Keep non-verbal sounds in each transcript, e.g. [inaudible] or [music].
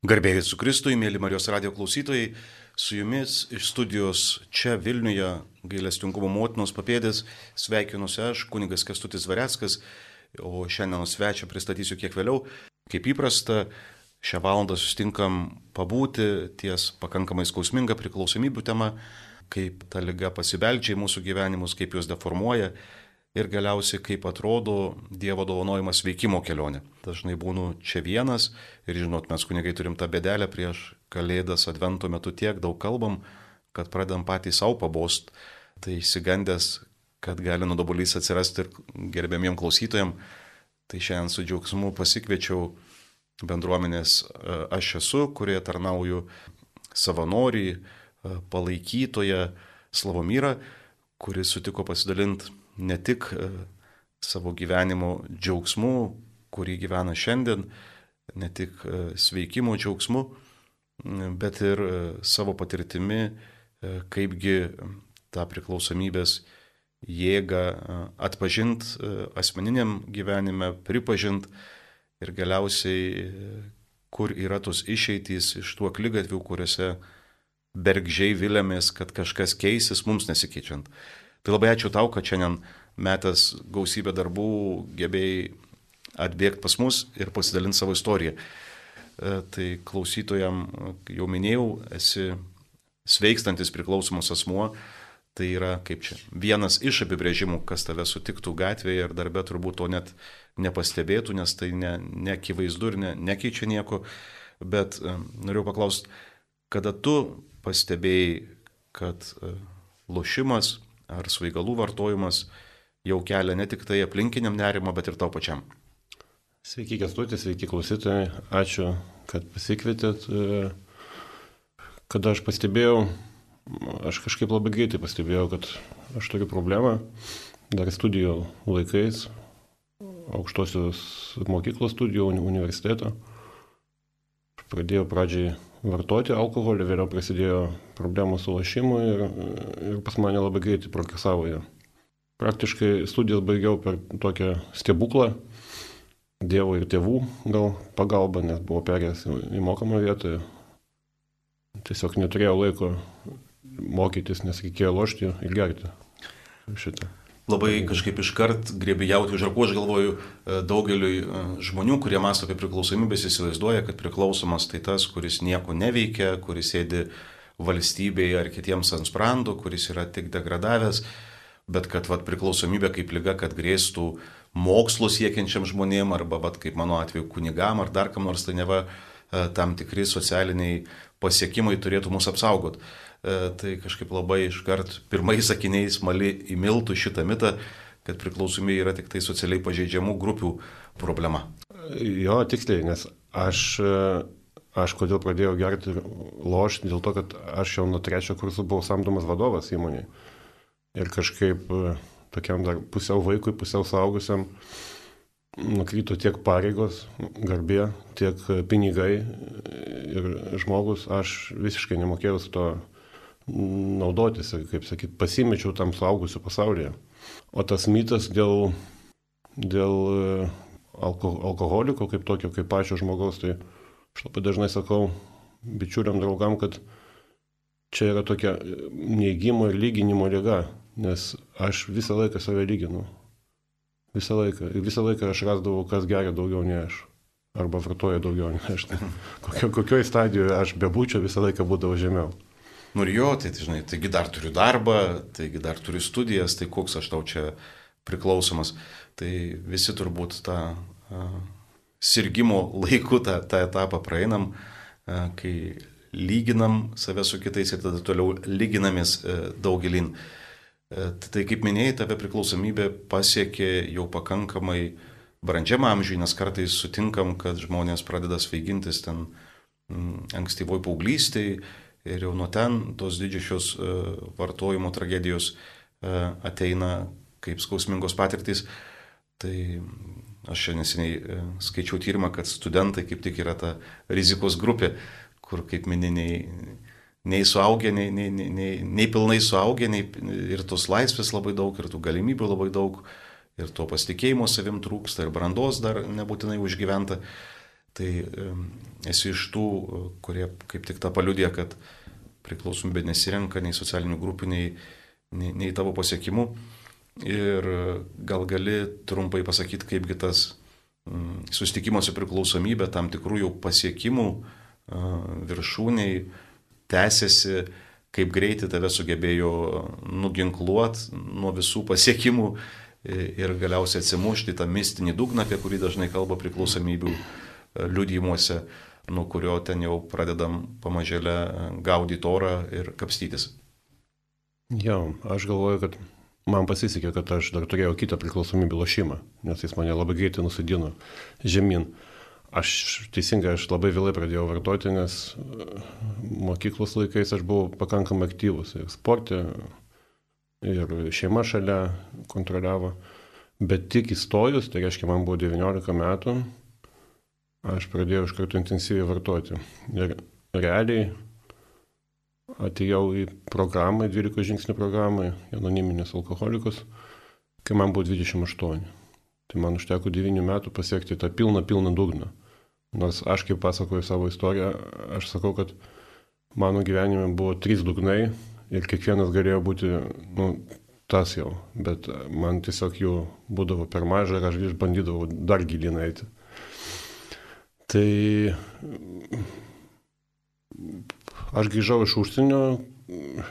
Garbėjai su Kristui, mėly Marijos radio klausytojai, su jumis iš studijos čia Vilniuje, gailestingumo motinos papėdės, sveikinuosi aš, kunigas Kestutis Vareckas, o šiandienos svečią pristatysiu kiek vėliau. Kaip įprasta, šią valandą sustinkam pabūti ties pakankamai skausminga priklausomybių tema, kaip ta lyga pasibeldžia į mūsų gyvenimus, kaip juos deformuoja ir galiausiai kaip atrodo Dievo dovanojimas veikimo kelionė. Dažnai būnu čia vienas ir žinot, mes kunigai turim tą bedelę prieš Kalėdas Advento metu tiek daug kalbam, kad pradedam patys savo pabost, tai įsigandęs, kad gali nudobolys atsirasti ir gerbėmiem klausytojam, tai šiandien su džiaugsmu pasikviečiau bendruomenės e, aš esu, kurie tarnauju savanoriai, e, palaikytoje Slavomyrą, kuris sutiko pasidalinti ne tik e, savo gyvenimo džiaugsmu, kurį gyvena šiandien, ne tik e, sveikimo džiaugsmu, bet ir e, savo patirtimi, kaipgi tą priklausomybės jėgą atpažint asmeniniam gyvenime, pripažint ir galiausiai, kur yra tos išeitys iš tų aklygatvių, kuriuose bergžiai vilėmės, kad kažkas keisis mums nesikeičiant. Tai labai ačiū tau, kad šiandien metas gausybę darbų gebėjai atbėgti pas mus ir pasidalinti savo istoriją. E, tai klausytojam, jau minėjau, esi sveikstantis priklausomas asmuo, tai yra kaip čia vienas iš apibrėžimų, kas tave sutiktų gatvėje ir darbė turbūt to net nepastebėtų, nes tai nekivaizdu ne ir ne, nekeičia nieko. Bet e, noriu paklausti, kada tu pastebėjai, kad e, lošimas ar svaigalų vartojimas jau kelia ne tik tai aplinkiniam nerimo, bet ir tau pačiam. Sveiki, Kestuti, sveiki klausytojai, ačiū, kad pasikvietėt. Kada aš pastebėjau, aš kažkaip labai greitai pastebėjau, kad aš turiu problemą dar studijų laikais, aukštosios mokyklos studijų universiteto. Pradėjau pradžiai vartoti alkoholį, vėliau prasidėjo problemos su lašymu ir, ir pas mane labai greitai progresavo jie. Praktiškai studijas baigiau per tokią stebuklą, Dievo ir tėvų gal pagalba, nes buvau perėjęs į mokamą vietą. Tiesiog neturėjau laiko mokytis, nes reikėjo lošti ir gerti šitą labai kažkaip iškart grėbi jauti už rakų, aš galvoju, e, daugeliui e, žmonių, kurie masto apie priklausomybės, įsivaizduoja, kad priklausomas tai tas, kuris nieko neveikia, kuris sėdi valstybėje ar kitiems ant sprando, kuris yra tik degradavęs, bet kad vat, priklausomybė kaip lyga, kad grėstų mokslo siekiančiam žmonėm arba vat, kaip mano atveju kunigam ar dar kam nors tai neva e, tam tikri socialiniai pasiekimai turėtų mus apsaugoti. E, tai kažkaip labai iškart pirmais sakiniais mali įmiltų šitą mitą, kad priklausomybė yra tik tai socialiai pažeidžiamų grupių problema. Jo, tiksliai, nes aš, aš kodėl pradėjau gerti lošti, dėl to, kad aš jau nuo trečio kurso buvau samdomas vadovas įmonėje. Ir kažkaip e, tokiam dar pusiau vaikui, pusiau saugusiam nukryto tiek pareigos, garbė, tiek pinigai ir žmogus, aš visiškai nemokėjau su to naudotis, kaip sakyt, pasimečiau tam suaugusiu pasaulyje. O tas mitas dėl, dėl e, alko, alkoholiko kaip tokio, kaip pačio žmogaus, tai aš labai dažnai sakau bičiuliam draugam, kad čia yra tokia neįgymo ir lyginimo lyga, nes aš visą laiką save lyginu. Visą laiką. Ir visą laiką aš rasdavau, kas geria daugiau nei aš. Arba vartoja daugiau nei aš. [laughs] Kokio, kokioje stadijoje aš bebūčiau, visą laiką būdavo žemiau. Nu ir jo, tai, tai žinai, taigi dar turiu darbą, taigi dar turiu studijas, tai koks aš tau čia priklausomas. Tai visi turbūt tą a, sirgimo laiku tą, tą etapą praeinam, a, kai lyginam save su kitais ir tada toliau lyginamės a, daugelin. A, tai kaip minėjai, tave priklausomybė pasiekė jau pakankamai brandžiam amžiui, nes kartais sutinkam, kad žmonės pradeda svaigintis ten ankstyvoj paauglystėje ir jau nuo ten tos didžiosios e, vartojimo tragedijos e, ateina kaip skausmingos patirtys. Tai aš čia neseniai e, skaičiau tyrimą, kad studentai kaip tik yra ta rizikos grupė, kur kaip mininiai nei suaugę, nei, nei, nei, nei, pilnai suaugę, nei, ir tos laisvės labai daug, ir tų galimybių labai daug, ir to pasitikėjimo savim trūksta, ir brandos dar nebūtinai užgyventa. Tai esi iš tų, kurie kaip tik tą paliudė, kad priklausomybė nesirenka nei socialinių grupių, nei, nei, nei tavo pasiekimų. Ir gal gali trumpai pasakyti, kaipgi tas susitikimas su priklausomybė, tam tikrų jau pasiekimų viršūniai tęsiasi, kaip greitai tave sugebėjo nuginkluoti nuo visų pasiekimų ir galiausiai atsimušti tą mistinį dugną, apie kurį dažnai kalba priklausomybių liudijimuose, nuo kurio ten jau pradedam pamažėlę gaudyti orą ir kapstytis. Jo, aš galvoju, kad man pasisekė, kad aš dar turėjau kitą priklausomybę lošimą, nes jis mane labai greitai nusidino žemyn. Aš teisingai, aš labai vėlai pradėjau vartoti, nes e, mokyklos laikais aš buvau pakankamai aktyvus ir sportė, ir šeima šalia kontroliavo. Bet tik įstojus, tai reiškia, man buvo 19 metų, aš pradėjau iš karto intensyviai vartoti. Ir realiai atėjau į programą, 12 žingsnių programą, anoniminis alkoholikus, kai man buvo 28. Tai man užteko 9 metų pasiekti tą pilną, pilną dugną. Nors aš kaip pasakoju savo istoriją, aš sakau, kad mano gyvenime buvo trys dugnai ir kiekvienas galėjo būti, nu, tas jau, bet man tiesiog jų būdavo per mažai ir aš vis bandydavau dar gilin eiti. Tai Aš grįžau iš užsienio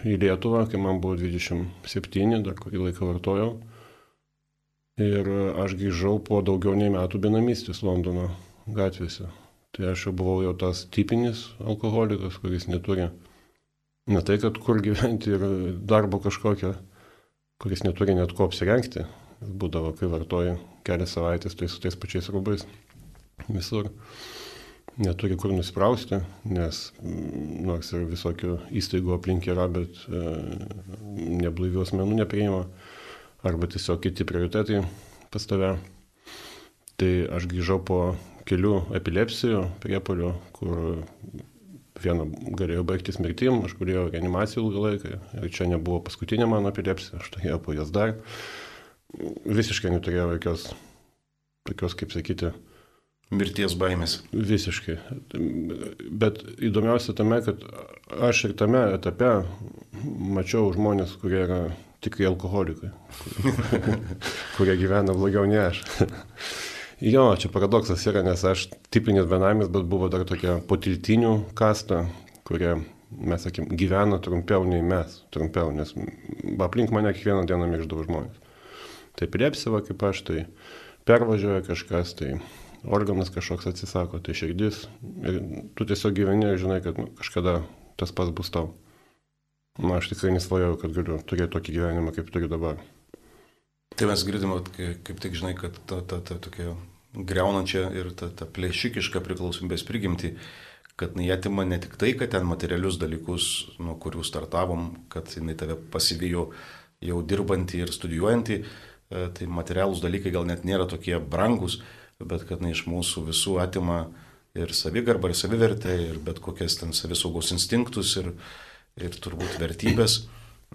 į Lietuvą, kai man buvo 27, dar kurį laiką vartojau. Ir aš grįžau po daugiau nei metų benamystės Londono gatvėse. Tai aš jau buvau jau tas tipinis alkoholikas, kuris neturi ne tai, kad kur gyventi ir darbo kažkokią, kuris neturi net ko apsirengti. Būdavo, kai vartoju kelias savaitės, tai su tais pačiais rūbais visur neturi kur nusprausti, nes mm, nors ir visokių įstaigų aplink yra, bet e, neblaivių asmenų nepriima, arba tiesiog kiti prioritetai pas tave. Tai aš grįžau po kelių epilepsijų priepolių, kur viena galėjo baigtis mirtim, aš gulėjau reanimacijų ilgą laiką ir čia nebuvo paskutinė mano epilepsija, aš turėjau po jas dar. Visiškai neturėjau jokios, tokios, kaip sakyti, Mirties baimės. Visiškai. Bet įdomiausia tame, kad aš ir tame etape mačiau žmonės, kurie yra tikrai alkoholikai, [laughs] kurie gyvena blogiau nei aš. [laughs] jo, čia paradoksas yra, nes aš tipinis benamis, bet buvo dar tokia potiltinių kasta, kurie, mes sakėm, gyvena trumpiau nei mes, trumpiau, nes aplink mane kiekvieną dieną mirždavo žmonės. Tai priepsiva kaip aš, tai pervažiuoja kažkas, tai organas kažkoks atsisako, tai širdis. Ir tu tiesiog gyveni ir žinai, kad nu, kažkada tas pats bus tau. Na, aš tikrai nesvajojau, kad galiu turėti tokį gyvenimą, kaip turiu dabar. Tai mes girdim, kaip tik žinai, kad ta, ta, ta tokia greunančia ir ta, ta plėšikiška priklausomybės prigimti, kad jinai atima ne tik tai, kad ten materialius dalykus, nuo kurių startavom, kad jinai tave pasivijo jau dirbantį ir studijuojantį, e, tai materialūs dalykai gal net nėra tokie brangus, bet kad na, iš mūsų visų atima ir savigarbą, ir savivertę, ir bet kokias ten savisaugos instinktus, ir, ir turbūt vertybės.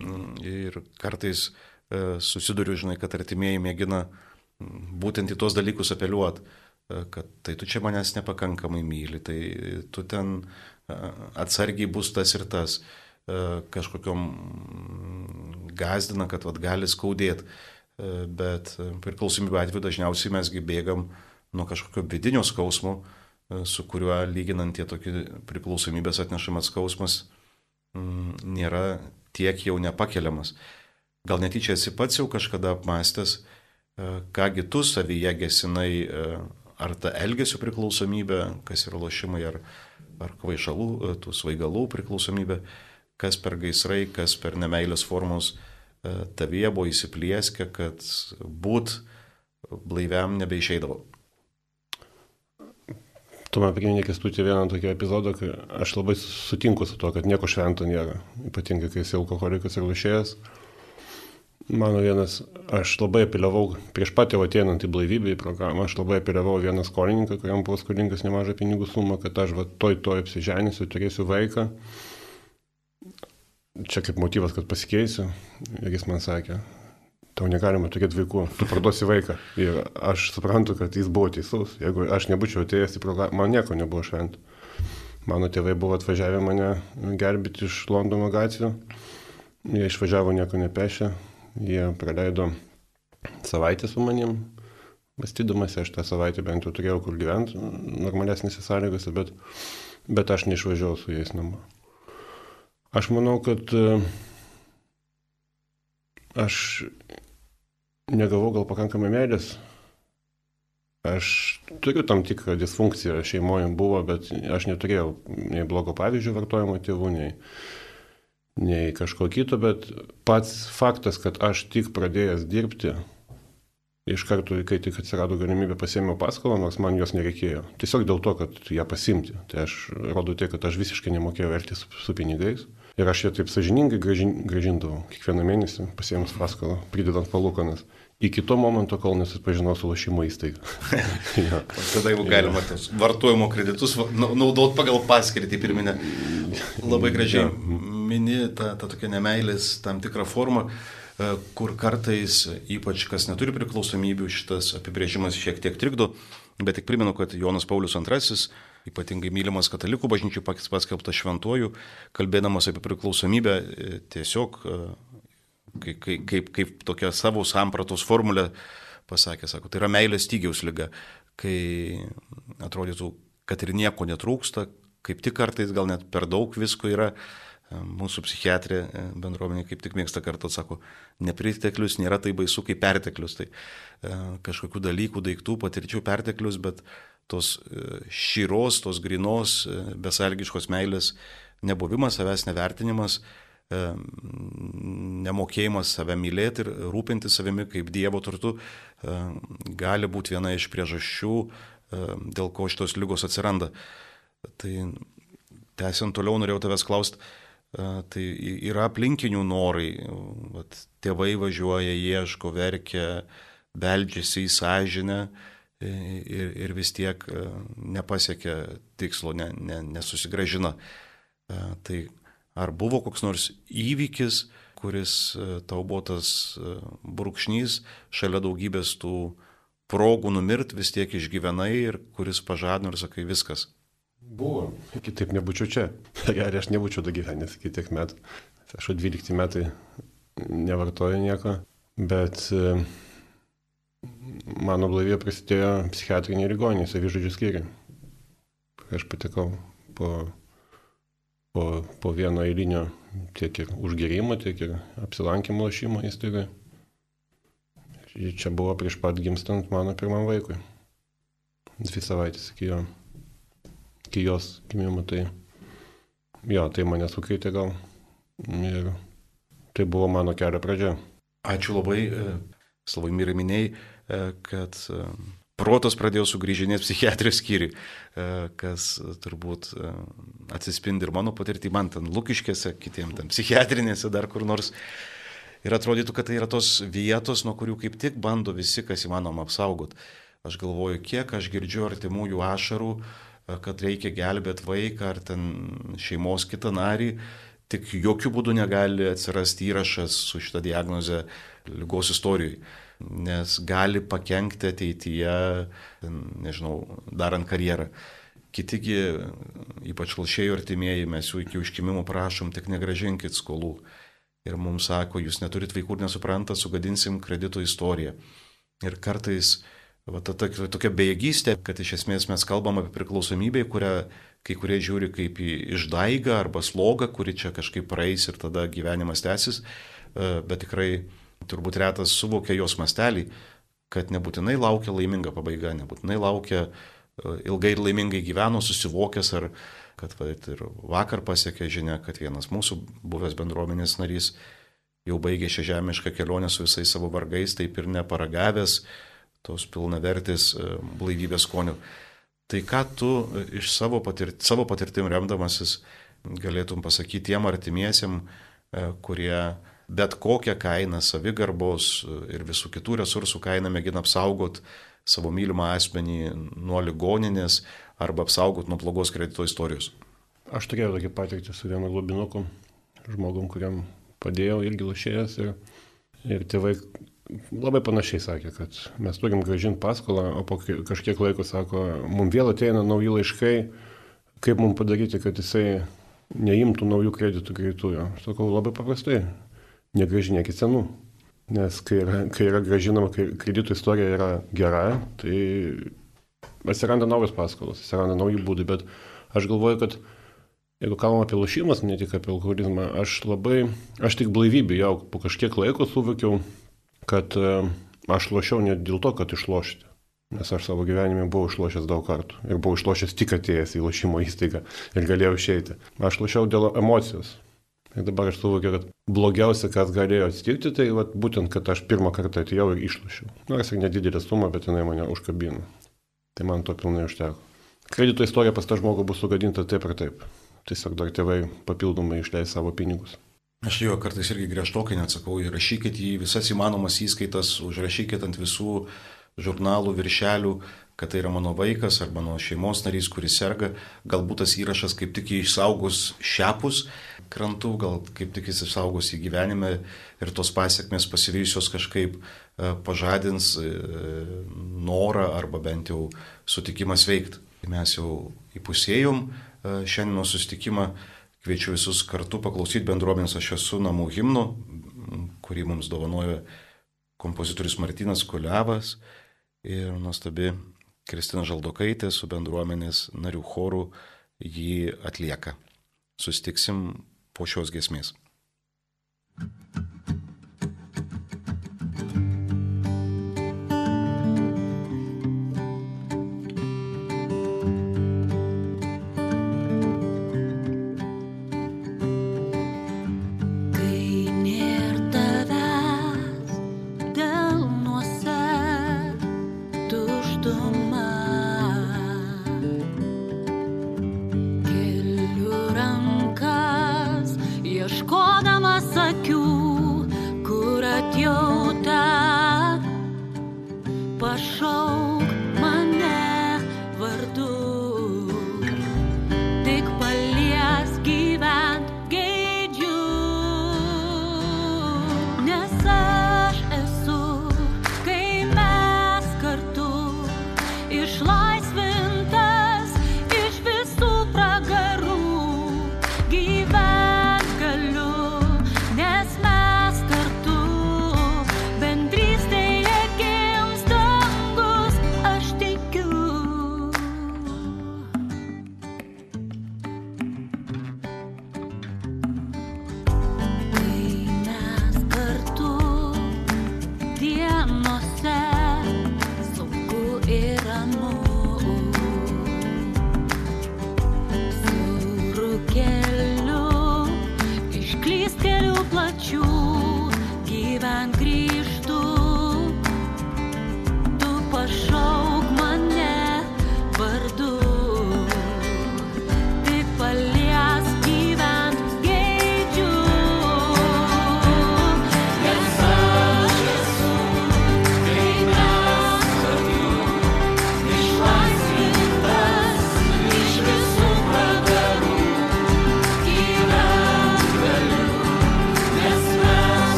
Mm, ir kartais e, susiduriu, žinai, kad artimieji mėgina mm, būtent į tuos dalykus apeliuoti, e, kad tai tu čia manęs nepakankamai myli, tai tu ten e, atsargiai bus tas ir tas, kažkokiam mm, gazdina, kad vat, gali skaudėti, bet priklausomybė atveju dažniausiai mesgi bėgam nuo kažkokio vidinio skausmo, e, su kuriuo lyginant tie tokie priklausomybės atnešamas skausmas mm, nėra tiek jau nepakeliamas. Gal netyčia esi pats jau kažkada apmastęs, e, kągi tu savyje gesinai, e, ar ta elgesio priklausomybė, kas yra lošimai, ar, ar kvaišalų, tų svaigalų priklausomybė, kas per gaisrai, kas per nemailės formos tavyje buvo įsiplieskę, kad būt blaiviam nebeišeidavo. Tu man priminė kestutį vieną tokį epizodą, kai aš labai sutinku su to, kad nieko švento nėra, ypatingai kai esi alkoholikas ir lašėjas. Mano vienas, aš labai apeliavau, prieš pat jau ateinant į blaivybę į programą, aš labai apeliavau vieną skolininką, kuriam buvo skolingas nemažą pinigų sumą, kad aš va toj toj apsiženysiu, turėsiu vaiką. Čia kaip motyvas, kad pasikeisiu. Ir jis man sakė, tau negalima turėti vaikų, tu parduosi vaiką. Ir aš suprantu, kad jis buvo teisus. Jeigu aš nebūčiau atėjęs į programą, man nieko nebuvo šventa. Mano tėvai buvo atvažiavę mane gerbėti iš Londono gatvių. Jie išvažiavo nieko nepešę. Jie praleido savaitę su manim. Mąstydamas, aš tą savaitę bent jau turėjau kur gyventi, normalesnėse sąlygose, bet, bet aš neišvažiavau su jais namo. Aš manau, kad e, aš negavau gal pakankamai meilės Aš turiu tam tikrą disfunkciją šeimoje buvo, bet aš neturėjau nei blogo pavyzdžio vartojimo tėvų, nei, nei kažko kito, bet pats faktas, kad aš tik pradėjęs dirbti, iš karto, kai tik atsirado galimybė pasėmiau paskolą, nors man jos nereikėjo. Tiesiog dėl to, kad ją pasimti. Tai aš rodo tai, kad aš visiškai nemokėjau elgtis su, su pinigais. Ir aš ją taip sažiningai gražin, gražindavau kiekvieną mėnesį, pasėmus paskolą, pridedant palūkanas iki to momento, kol nesusipažinau su lošimo įstaiga. [laughs] ja. Tada jau galima ja. vartojimo kreditus naudot pagal paskirtį pirminę. Labai gražiai ja. mini tą, tą tokią nemailės tam tikrą formą, e, kur kartais, ypač kas neturi priklausomybių, šitas apibrėžimas šiek tiek trikdo, bet tik primenu, kad Jonas Paulius II, ypatingai mylimas katalikų bažnyčių paskelbtas šventuoju, kalbėdamas apie priklausomybę, e, tiesiog e, kaip, kaip, kaip tokia savo sampratos formulę pasakė, sako, tai yra meilės stygiaus lyga, kai atrodytų, kad ir nieko netrūksta, kaip tik kartais gal net per daug visko yra, mūsų psichiatrė e, bendruomenė kaip tik mėgsta kartu, sako, nepriteklius nėra tai baisu kaip perteklius, tai e, kažkokių dalykų, daiktų, patirčių perteklius, bet tos e, šyros, tos grinos, besalgiškos meilės nebuvimas, savęs nevertinimas, nemokėjimas save mylėti ir rūpinti savimi kaip Dievo turtu gali būti viena iš priežasčių, dėl ko šitos lygos atsiranda. Tai tęsiant toliau norėjau tavęs klausti, tai yra aplinkinių norai, vat, tėvai važiuoja, ieško, verkia, beldžiasi į sąžinę ir, ir vis tiek nepasiekia tikslo, ne, ne, nesusigražina. Tai Ar buvo koks nors įvykis, kuris e, tau buvo tas e, brūkšnys šalia daugybės tų progų numirt, vis tiek išgyvenai ir kuris pažadino ir sakai viskas. Buvo, kitaip nebūčiau čia. [laughs] Gerai, aš nebūčiau dagyvenęs iki tiek metų. Aš 12 metai nevartoju nieko, bet e, mano blaivė prasidėjo psichiatriniai ligoniai, savižudžių skyriai. Aš patekau po po, po vieno eilinio tiek ir užgerimo, tiek ir apsilankimo lošimo įstaigai. Čia buvo prieš pat gimstant mano pirmam vaikui. Dvi savaitės iki, jo, iki jos gimimo. Tai jo, tai mane sukrėtė gal. Ir tai buvo mano kelio pradžia. Ačiū labai, e, Slavamirai minėjai, e, kad e, protas pradėjo sugrįžinėti psichiatrijos skyriui, e, kas turbūt e, atsispindi ir mano patirtį, man ten lukiškėse, kitiem ten psichiatrinėse, dar kur nors. Ir atrodytų, kad tai yra tos vietos, nuo kurių kaip tik bando visi, kas įmanoma apsaugot. Aš galvoju, kiek aš girdžiu artimųjų ašarų, e, kad reikia gelbėti vaiką ar ten šeimos kitą narį, tik jokių būdų negali atsirasti įrašas su šitą diagnozę lygos istorijoje nes gali pakengti ateityje, nežinau, darant karjerą. Kitigi, ypač lašėjų artimieji, mes jų iki užkimimo prašom, tik negražinkit skolų. Ir mums sako, jūs neturit vaikų ir nesuprantat, sugadinsim kredito istoriją. Ir kartais va, ta, ta, tokia bejėgystė, kad iš esmės mes kalbam apie priklausomybę, kurią kai kurie žiūri kaip į išdaigą arba slogą, kuri čia kažkaip praeis ir tada gyvenimas tęsis, e, bet tikrai turbūt retas suvokia jos mastelį, kad nebūtinai laukia laiminga pabaiga, nebūtinai laukia e, ilgai ir laimingai gyveno, susivokęs ar kad va, ir vakar pasiekė žinia, kad vienas mūsų buvęs bendruomenės narys jau baigė šią žemišką kelionę su visais savo vargais, taip ir neparagavęs tos pilnavertis e, blaivybės skonių. Tai ką tu e, iš savo, patirt, savo patirtim remdamasis galėtum pasakyti tiem artimiesiem, kurie bet kokią kainą savigarbos ir visų kitų resursų kainą mėgina apsaugot savo mylimą asmenį nuo ligoninės arba apsaugot nuo blogos kredito istorijos. Aš turėjau tokį patirtį su vienu globinuku, žmogum, kuriam padėjau irgi lošėjas ir, ir tėvai labai panašiai sakė, kad mes turim gražinti paskolą, o po kažkiek laiko sako, mums vėl ateina nauji laiškai, kaip mums padaryti, kad jisai neimtų naujų kreditų greitųjų. Sakau, labai paprastai, negražinėkit senų. Nes kai yra, kai yra gražinama, kai kreditų istorija yra gera, tai atsiranda naujos paskolos, atsiranda nauji būdai, bet aš galvoju, kad jeigu kalbam apie lošimas, ne tik apie alkoholizmą, aš labai, aš tik blaivybė jau po kažkiek laiko suvokiau, kad e, aš lošiau ne dėl to, kad išlošti. Nes aš savo gyvenime buvau išlošęs daug kartų. Ir buvau išlošęs tik atėjęs į lošimo įstaigą ir galėjau išeiti. Aš lošiau dėl emocijos. Ir dabar aš suvokiu, kad blogiausia, kas galėjo atsitikti, tai vat, būtent, kad aš pirmą kartą atėjau ir išlošiau. Nors ir nedidelė suma, bet jinai mane užkabino. Tai man to pilnai užteko. Kredito istorija pas tą žmogų bus sugadinta taip ir taip. Tiesiog dar tėvai papildomai išleis savo pinigus. Aš jo kartais irgi griežtokai neatsakau, įrašykit į visas įmanomas įskaitas, užrašykit ant visų žurnalų, viršelių, kad tai yra mano vaikas ar mano šeimos narys, kuris serga. Galbūt tas įrašas kaip tik išsaugos šiapus krantų, gal kaip tik jis išsaugos į gyvenime ir tos pasiekmes pasivyjusios kažkaip e, pažadins e, norą arba bent jau sutikimas veikti. Mes jau įpusėjom e, šiandienos sustikimą Kviečiu visus kartu paklausyti bendruomenės Aš esu namų himno, kurį mums dovanojo kompozitorius Martinas Kuliavas ir nuostabi Kristina Žaldokaitė su bendruomenės narių choru jį atlieka. Sustiksim po šios gesmės. thank you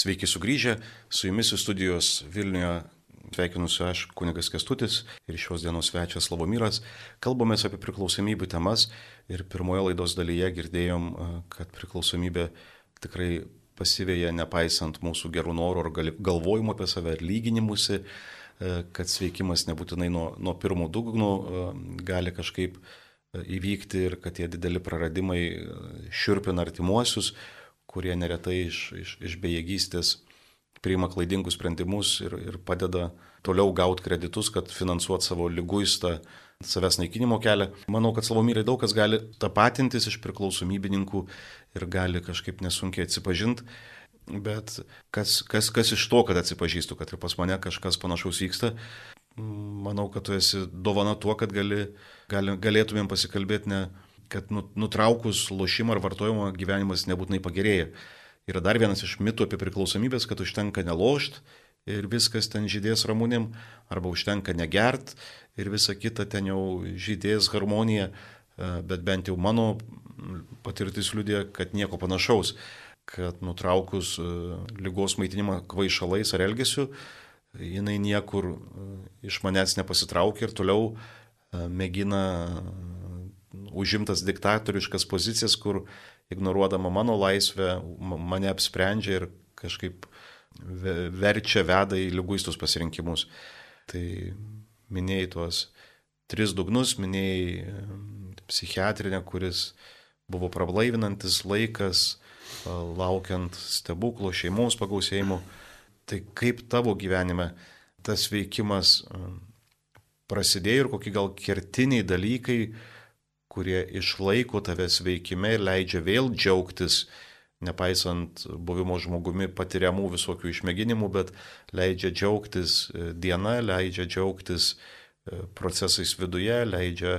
Sveiki sugrįžę, su jumis į studijos Vilniuje sveikinusiu aš, kunigas Kestutis ir šios dienos svečias Lavomyras. Kalbamės apie priklausomybių temas ir pirmoje laidos dalyje girdėjom, kad priklausomybė tikrai pasivėja nepaisant mūsų gerų norų ar galvojimo apie save ir lyginimusi, kad sveikimas nebūtinai nuo, nuo pirmų dugnų gali kažkaip įvykti ir kad tie dideli praradimai šiurpina artimuosius, kurie neretai iš, iš, iš bejėgystės priima klaidingus sprendimus ir, ir padeda toliau gauti kreditus, kad finansuot savo lyguistą savęs naikinimo kelią. Manau, kad Slavomyrai daug kas gali tapatintis iš priklausomybininkų ir gali kažkaip nesunkiai atsipažinti. Bet kas, kas, kas iš to, kad atsipažįstu, kad ir pas mane kažkas panašaus vyksta, manau, kad tu esi dovana tuo, kad gali, gali, galėtumėm pasikalbėti ne, kad nu, nutraukus lošimą ar vartojimą gyvenimas nebūtinai pagerėja. Yra dar vienas iš mitų apie priklausomybės, kad užtenka nelošt ir viskas ten žydės ramunim, arba užtenka negert ir visa kita ten jau žydės harmonija, e, bet bent jau mano patirtis liūdė, kad nieko panašaus, kad nutraukus e, lygos maitinimą kvaišalais ar elgesiu, jinai niekur e, iš manęs nepasitraukia ir toliau mėgina užimtas diktatoriškas pozicijas, kur ignoruodama mano laisvę mane apsprendžia ir kažkaip verčia, veda į lyguistus pasirinkimus. Tai minėjai tuos tris dugnus, minėjai psichiatrinę, kuris buvo prablaivinantis laikas, laukiant stebuklo šeimos pagausėjimo. Tai kaip tavo gyvenime tas veikimas prasidėjo ir kokie gal kertiniai dalykai, kurie išlaiko tave sveikime ir leidžia vėl džiaugtis, nepaisant buvimo žmogumi patiriamų visokių išmėginimų, bet leidžia džiaugtis e, diena, leidžia džiaugtis e, procesais viduje, leidžia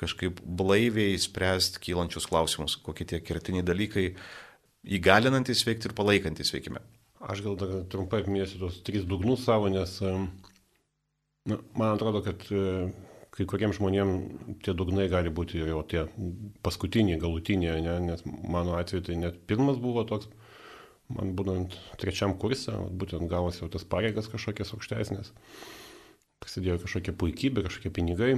kažkaip blaiviai spręsti kylančius klausimus, kokie tie kertiniai dalykai įgalinantys veikti ir palaikantis veikime. Aš gal dar trumpai minėsiu tos trys dugnus savo, nes na, man atrodo, kad kai kuriems žmonėms tie dugnai gali būti jau tie paskutiniai, galutiniai, ne? nes mano atveju tai net pirmas buvo toks, man būnant trečiam kursė, būtent gavosi jau tas pareigas kažkokias aukštesnės, prasidėjo kažkokia puikybė, kažkokie pinigai,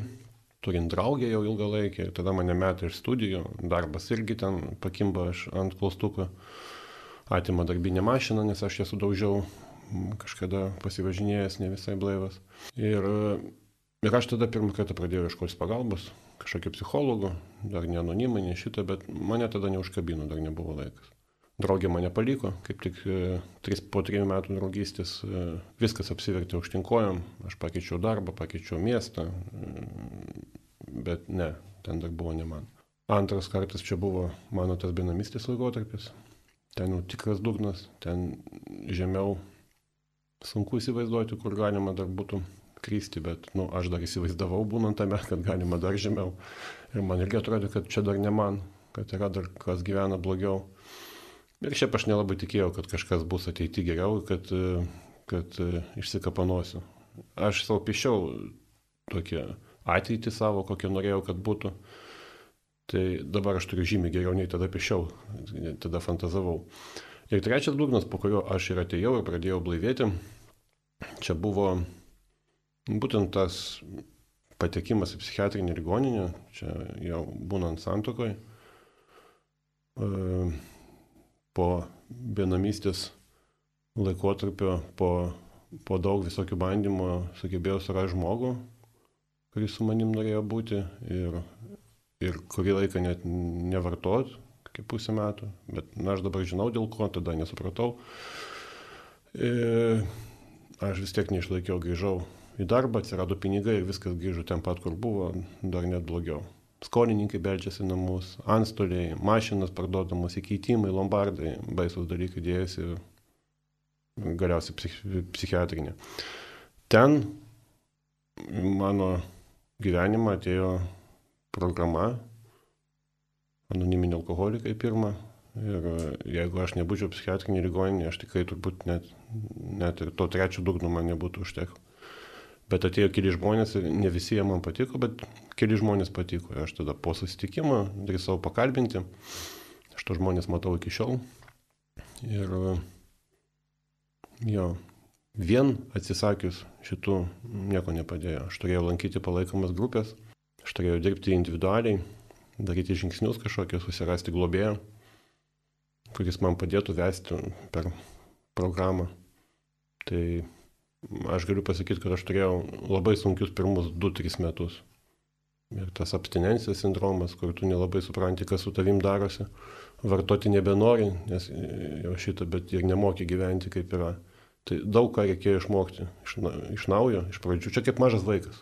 turint draugę jau ilgą laikę, tada mane metė iš studijų, darbas irgi ten pakimba aš ant klaustuko, atima darbinę mašiną, nes aš ją sudaužiau kažkada pasivažinėjęs, ne visai blaivas. Ir Ir aš tada pirmą kartą pradėjau ieškoti pagalbos, kažkokio psichologo, dar ne anonimai, ne šitą, bet mane tada neužkabino, dar nebuvo laikas. Draugė mane paliko, kaip tik e, tris, po trijų metų draugystės e, viskas apsivertė aukštinkojom, aš pakeičiau darbą, pakeičiau miestą, e, bet ne, ten dar buvo ne man. Antras kartas čia buvo mano tas benamystės laikotarpis, ten jau tikras dugnas, ten žemiau sunku įsivaizduoti, kur galima dar būtų kristi, bet nu, aš dar įsivaizdavau būnant tame, kad galima dar žemiau. Ir man irgi atrodė, kad čia dar ne man, kad yra dar kas gyvena blogiau. Ir šiaip aš nelabai tikėjau, kad kažkas bus ateiti geriau, kad, kad išsikapanosiu. Aš savo pišiau tokią ateitį savo, kokią norėjau, kad būtų. Tai dabar aš turiu žymiai geriau nei tada pišiau, tada fantazavau. Ir trečias dugnas, po kurio aš ir atėjau ir pradėjau blaivėti, čia buvo Būtent tas patekimas į psichiatrinį ligoninę, čia jau būnant santokoje, po vienamystės laikotarpio, po, po daug visokių bandymų sugebėjau surasti žmogų, kuris su manim norėjo būti ir, ir kurį laiką net nevartot, kaip pusę metų, bet na, aš dabar žinau dėl ko, tada nesupratau. Ir aš vis tiek neišlaikiau, grįžau į darbą, atsirado pinigai ir viskas grįžo ten pat, kur buvo, dar net blogiau. Skolininkai beldžiasi namus, antstoliai, mašinas parduodamos, įkeitimai, lombardai, baisus dalykai dėjasi galiausiai psich, psichiatrinė. Ten mano gyvenimą atėjo programa anoniminė alkoholikai pirmą. Ir jeigu aš nebūčiau psichiatrinė ligoninė, aš tikrai turbūt net, net ir to trečio dugno man nebūtų užtekti. Bet atėjo keli žmonės ir ne visi jie man patiko, bet keli žmonės patiko. Aš tada po susitikimo drįsau pakalbinti. Aš to žmonės matau iki šiol. Ir Jo, vien atsisakius šitų nieko nepadėjo. Aš turėjau lankyti palaikomas grupės, aš turėjau dirbti individualiai, daryti žingsnius kažkokius, susirasti globėją, kuris man padėtų vesti per programą. Tai aš galiu pasakyti, kad aš turėjau labai sunkius pirmus 2-3 metus. Ir tas abstinencijos sindromas, kur tu nelabai supranti, kas su tavim darosi, vartoti nebenori, nes jau šitą, bet ir nemoki gyventi kaip yra. Tai daug ką reikėjo išmokti iš, iš naujo, iš pradžių. Čia kaip mažas vaikas.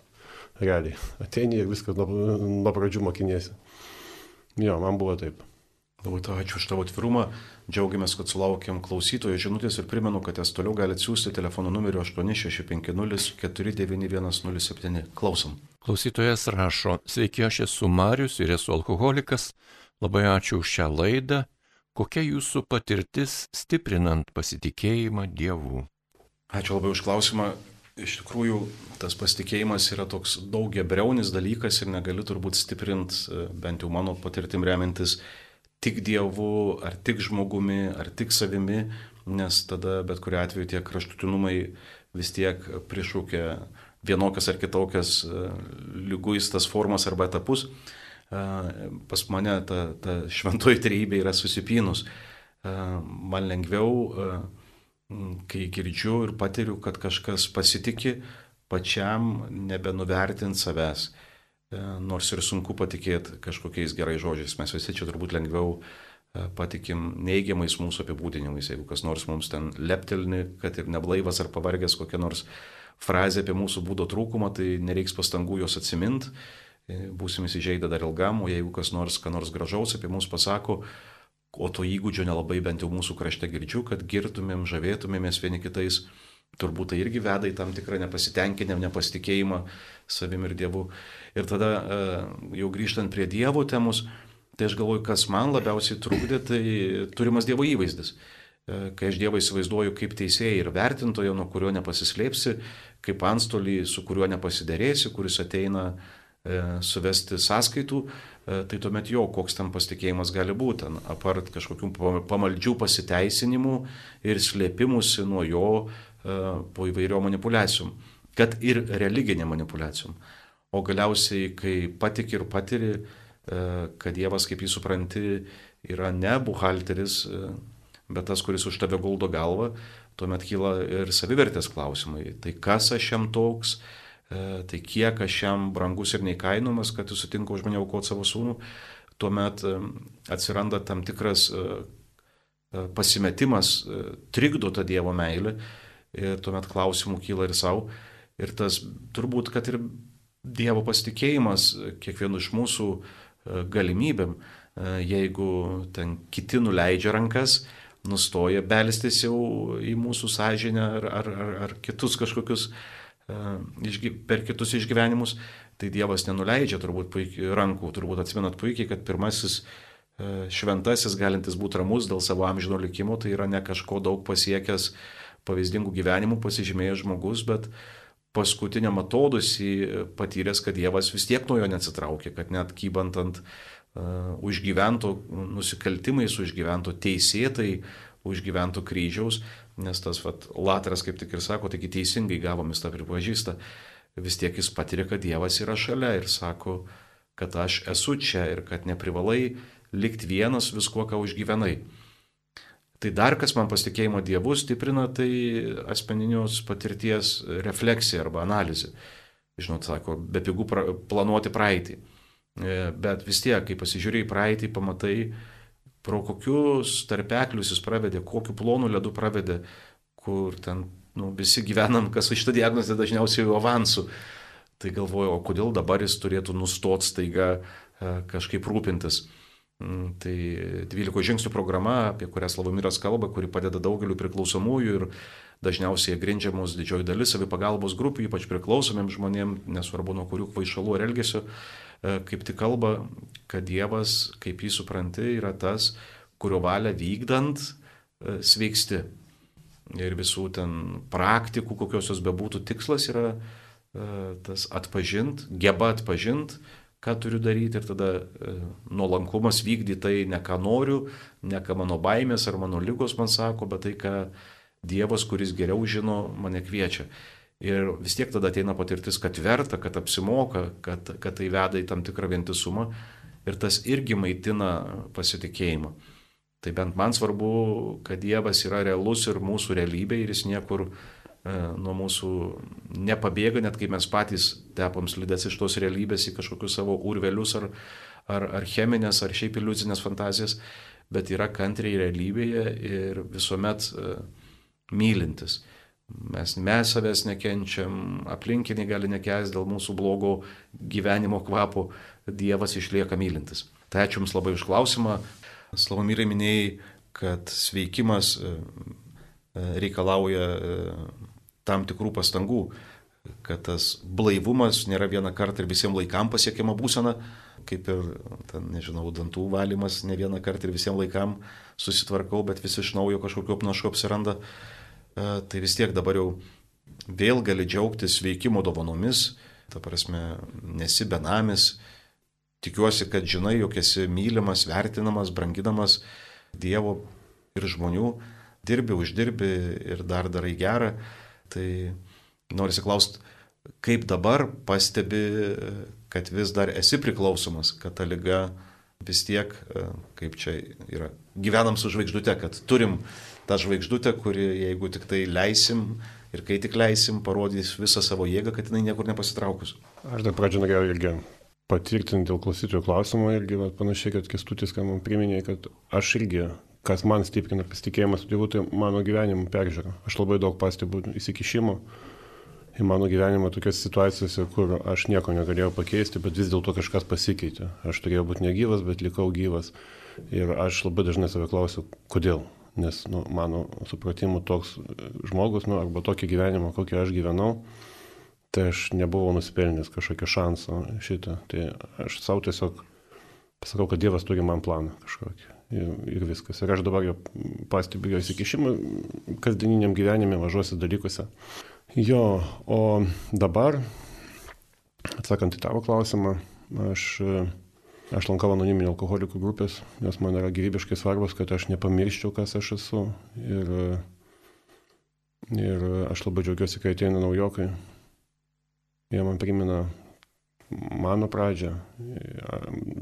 Realiai. Ateini ir viskas nuo, nuo pradžių mokinėsi. Jo, man buvo taip. Labai to ačiū už tavo atvirumą. Džiaugiamės, kad sulaukėm klausytojų žinutės ir primenu, kad jas toliau galite siūsti telefono numeriu 8650491107. Klausom. Klausytojas rašo, sveiki, aš esu Marius ir esu alkoholikas. Labai ačiū už šią laidą. Kokia jūsų patirtis stiprinant pasitikėjimą Dievu? Ačiū labai už klausimą. Iš tikrųjų, tas pasitikėjimas yra toks daugia breunis dalykas ir negali turbūt stiprinti, bent jau mano patirtim remintis, tik Dievu, ar tik žmogumi, ar tik savimi, nes tada bet kuriu atveju tie kraštutinumai vis tiek prišūkia vienokias ar kitokias e, lyguistas formas arba etapus. E, pas mane ta, ta šventoji trejybė yra susipinus. E, man lengviau, kai girdžiu ir patiriu, kad kažkas pasitikė, pačiam nebenuvertint savęs nors ir sunku patikėti kažkokiais gerais žodžiais. Mes visi čia turbūt lengviau e, patikim neigiamais mūsų apibūdinimais, jeigu kas nors mums ten leptelni, kad ir neblaivas ar pavargęs kokia nors frazė apie mūsų būdo trūkumą, tai nereiks pastangų jos atsimint, e, būsim įsižeidę dar ilgam, o jeigu kas nors, ką nors gražaus apie mus pasako, o to įgūdžio nelabai bent jau mūsų krašte girdžiu, kad girtumėm, žavėtumėmės vieni kitais, turbūt tai irgi veda į tam tikrą nepasitenkinimą, nepasitikėjimą savim ir Dievu. Ir tada e, jau grįžtant prie Dievo temos, tai aš galvoju, kas man labiausiai trukdė, tai turimas Dievo įvaizdis. E, kai aš Dievą įsivaizduoju kaip teisėją ir vertintoją, nuo kurio nepasislėpsi, kaip antstolį, su kuriuo nepasiderėsi, kuris ateina e, suvesti sąskaitų, tai tuomet jo, koks ten pasitikėjimas gali būti, apart kažkokių pamaldžių pasiteisinimų ir slėpimusi nuo jo po įvairiom manipulacijom, kad ir religinė manipulacijom. O galiausiai, kai patik ir patiri, e, kad Dievas, kaip jį supranti, yra ne buhalteris, e, bet tas, kuris už tave guldo galvą, tuomet kyla ir savivertės klausimai. Tai kas aš jam toks, e, tai kiek aš jam brangus ir neįkainomas, kad jis sutinka už mane aukoti savo sūnų, tuomet atsiranda tam tikras pasimetimas, trikdo tą Dievo meilę ir tuomet klausimų kyla ir savo. Ir tas turbūt, kad ir Dievo pasitikėjimas kiekvienu iš mūsų e, galimybėm, e, jeigu ten kiti nuleidžia rankas, nustoja belstis jau į mūsų sąžinę ar, ar, ar, ar kitus kažkokius, e, per kitus išgyvenimus, tai Dievas nenuleidžia turbūt puikiai, rankų, turbūt atsimenat puikiai, kad pirmasis šventasis, galintis būti ramus dėl savo amžino likimo, tai yra ne kažko daug pasiekęs pavyzdingų gyvenimų pasižymėjęs žmogus, bet paskutiniam atodusį patyręs, kad Dievas vis tiek nuo jo neatsitraukė, kad net kybant ant uh, užgyvento nusikaltimais, užgyvento teisėtai, užgyvento kryžiaus, nes tas vat, latras, kaip tik ir sako, taigi teisingai gavomis tą pripažįsta, vis tiek jis patiria, kad Dievas yra šalia ir sako, kad aš esu čia ir kad neprivalai likti vienas viskuo, ką užgyvenai. Tai dar kas man pasitikėjimo Dievu stiprina, tai asmeninios patirties refleksija arba analizė. Žinot, sako, be pigų pra, planuoti praeitį. E, bet vis tiek, kai pasižiūrėjai praeitį, pamatai, pro kokius tarpeklius jis pravedė, kokiu plonu ledu pravedė, kur ten nu, visi gyvenam, kas už šitą diagnozę dažniausiai jau avansų. Tai galvoju, o kodėl dabar jis turėtų nustoti staiga e, kažkaip rūpintis. Mm, tai 12 žingsnių programa, apie kurią Slavomiras kalba, kuri padeda daugeliu priklausomųjų ir dažniausiai grindžiamos didžioji dalis savipagalbos grupių, ypač priklausomiem žmonėm, nesvarbu nuo kurių kvaišalų ar elgesio, e, kaip tik kalba, kad Dievas, kaip jį supranti, yra tas, kurio valią vykdant e, sveiksti. Ir visų ten praktikų, kokios jos bebūtų, tikslas yra e, tas atpažint, geba atpažint, ką turiu daryti ir tada e, nuolankumas vykdyti tai ne ką noriu, ne ką mano baimės ar mano lygos man sako, bet tai, ką Dievas, kuris geriau žino, mane kviečia. Ir vis tiek tada ateina patirtis, kad verta, kad apsimoka, kad, kad tai veda į tam tikrą vientisumą ir tas irgi maitina pasitikėjimą. Tai bent man svarbu, kad Dievas yra realus ir mūsų realybė ir jis niekur e, nuo mūsų nepabėga, net kai mes patys tepam slidės iš tos realybės į kažkokius savo urvelius ar, ar, ar cheminės, ar šiaip iliuzinės fantazijas, bet yra kantriai realybėje ir visuomet e, mylintis. Mes, mes savęs nekenčiam, aplinkiniai gali nekęsti dėl mūsų blogo gyvenimo kvapo, Dievas išlieka mylintis. Tai ačiū Jums labai už klausimą. Slavomyrai minėjai, kad sveikimas e, e, reikalauja e, tam tikrų pastangų, kad tas blaivumas nėra vieną kartą ir visiems laikam pasiekiama būsena, kaip ir, ten, nežinau, dantų valymas ne vieną kartą ir visiems laikam susitvarkau, bet vis iš naujo kažkokio apnaško apsiranda. E, tai vis tiek dabar jau vėl gali džiaugtis veikimo dovanomis, ta prasme, nesi benamis, tikiuosi, kad žinai, jog esi mylimas, vertinamas, branginamas Dievo ir žmonių, dirbi, uždirbi ir dar darai gerą. Tai noriu klausti, kaip dabar pastebi, kad vis dar esi priklausomas, kad ta lyga vis tiek, e, kaip čia yra, gyvenam su žvaigždute, kad turim tą žvaigždutę, kuri, jeigu tik tai leisim ir kai tik leisim, parodys visą savo jėgą, kad jinai niekur nepasitraukus. Aš dar pradžio norėjau irgi patvirtinti dėl klausytojų klausimų irgi va, panašiai, kad kestutis, ką man priminė, kad aš irgi, kas man stiprina pasitikėjimą su Dievu, tai mano gyvenimo peržiūra. Aš labai daug pastebiu įsikišimo į mano gyvenimą tokiose situacijose, kur aš nieko negalėjau pakeisti, bet vis dėlto kažkas pasikeitė. Aš turėjau būti negyvas, bet likau gyvas. Ir aš labai dažnai save klausiu, kodėl nes nu, mano supratimu toks žmogus, nu, arba tokį gyvenimą, kokį aš gyvenau, tai aš nebuvau nusipelnęs kažkokio šanso šitą. Tai aš savo tiesiog pasakau, kad Dievas turi man planą kažkokį. Ir, ir viskas. Ir aš dabar jo pastebiu jo įsikišimą kasdieniniam gyvenime, mažose dalykuose. Jo, o dabar, atsakant į tavo klausimą, aš Aš lankau anoniminių alkoholikų grupės, nes man yra gyvybiškai svarbus, kad aš nepamirščiau, kas aš esu. Ir, ir aš labai džiaugiuosi, kai ateina naujokai. Jie man primena mano pradžią.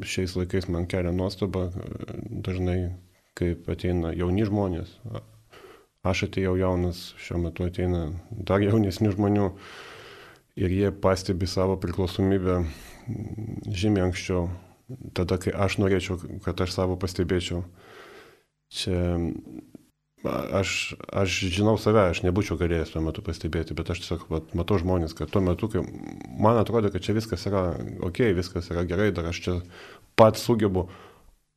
Šiais laikais man kelia nuostaba dažnai, kaip ateina jauni žmonės. Aš atėjau jaunas, šiuo metu ateina dar jaunesnių žmonių ir jie pastebi savo priklausomybę žymiai anksčiau tada, kai aš norėčiau, kad aš savo pastebėčiau. Čia aš, aš žinau save, aš nebūčiau galėjęs tuo metu pastebėti, bet aš tiesiog vat, matau žmonės, kad tuo metu, kai man atrodo, kad čia viskas yra ok, viskas yra gerai, dar aš čia pats sugebu,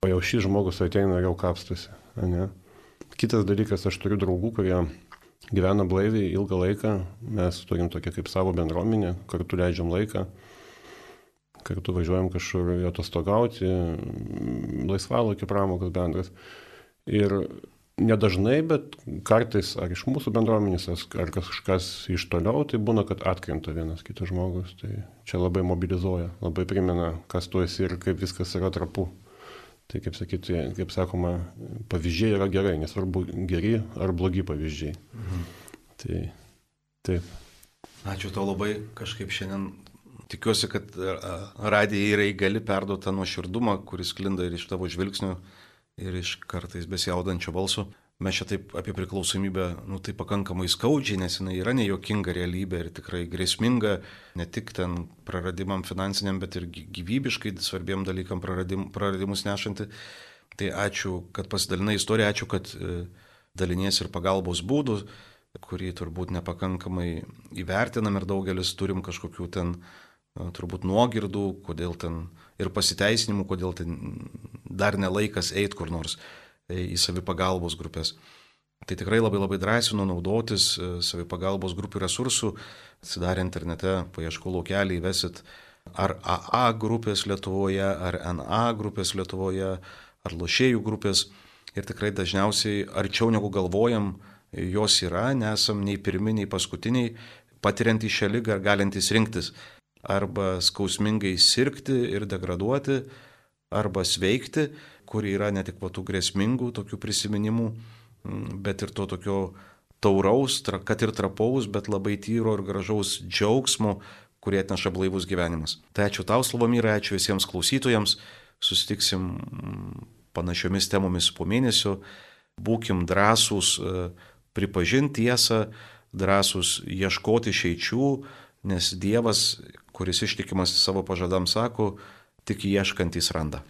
o jau šis žmogus ateina ir jau kapstusi. Ne? Kitas dalykas, aš turiu draugų, kurie gyvena blaiviai ilgą laiką, mes turim tokią kaip savo bendruomenę, kartu leidžiam laiką kartu važiuojam kažkur atostogauti, laisvalaikio pramogas bendras. Ir nedažnai, bet kartais ar iš mūsų bendruomenės, ar kažkas iš toliau, tai būna, kad atkrenta vienas kitas žmogus. Tai čia labai mobilizuoja, labai primena, kas tu esi ir kaip viskas yra trapu. Tai kaip sakyti, kaip sakoma, pavyzdžiai yra gerai, nesvarbu geri ar blogi pavyzdžiai. Mhm. Tai taip. Ačiū tau labai, kažkaip šiandien tikiuosi, kad radijai yra įgali perduoti tą nuoširdumą, kuris klinda ir iš tavo žvilgsnių, ir iš kartais besijaudančio balso. Mes čia taip apie priklausomybę, nu tai pakankamai skaudžiai, nes jinai yra nejuokinga realybė ir tikrai grėsminga, ne tik ten praradimam finansiniam, bet ir gyvybiškai svarbiem dalykam praradim, praradimus nešanti. Tai ačiū, kad pasidalinai istoriją, ačiū, kad e, dalinies ir pagalbos būdų, kurį turbūt nepakankamai įvertinam ir daugelis turim kažkokių ten turbūt nuogirdų, kodėl ten ir pasiteisinimų, kodėl ten dar nelaikas eiti kur nors e, į savipagalbos grupės. Tai tikrai labai labai drąsinu naudotis e, savipagalbos grupių resursų, atsidarę internete, paieškų laukelį įvesit ar AA grupės Lietuvoje, ar NA grupės Lietuvoje, ar lošėjų grupės. Ir tikrai dažniausiai arčiau negu galvojam, jos yra, nesam nei pirminiai, paskutiniai, patiriantys šią lygą ar galintys rinktis arba skausmingai sirgti ir degraduoti, arba sveikti, kur yra ne tik va tų grėsmingų tokių prisiminimų, mm, bet ir to tokio tauraus, kad ir trapaus, bet labai tyro ir gražaus džiaugsmo, kurie atneša blaivus gyvenimas. Tai ačiū tau, Slavomyra, ačiū visiems klausytojams, susitiksim mm, panašiomis temomis po mėnesio, būkim drąsūs e, pripažinti tiesą, drąsūs ieškoti šeičių, nes Dievas, kuris ištikimas savo pažadams, sako, tik ieškantys randa.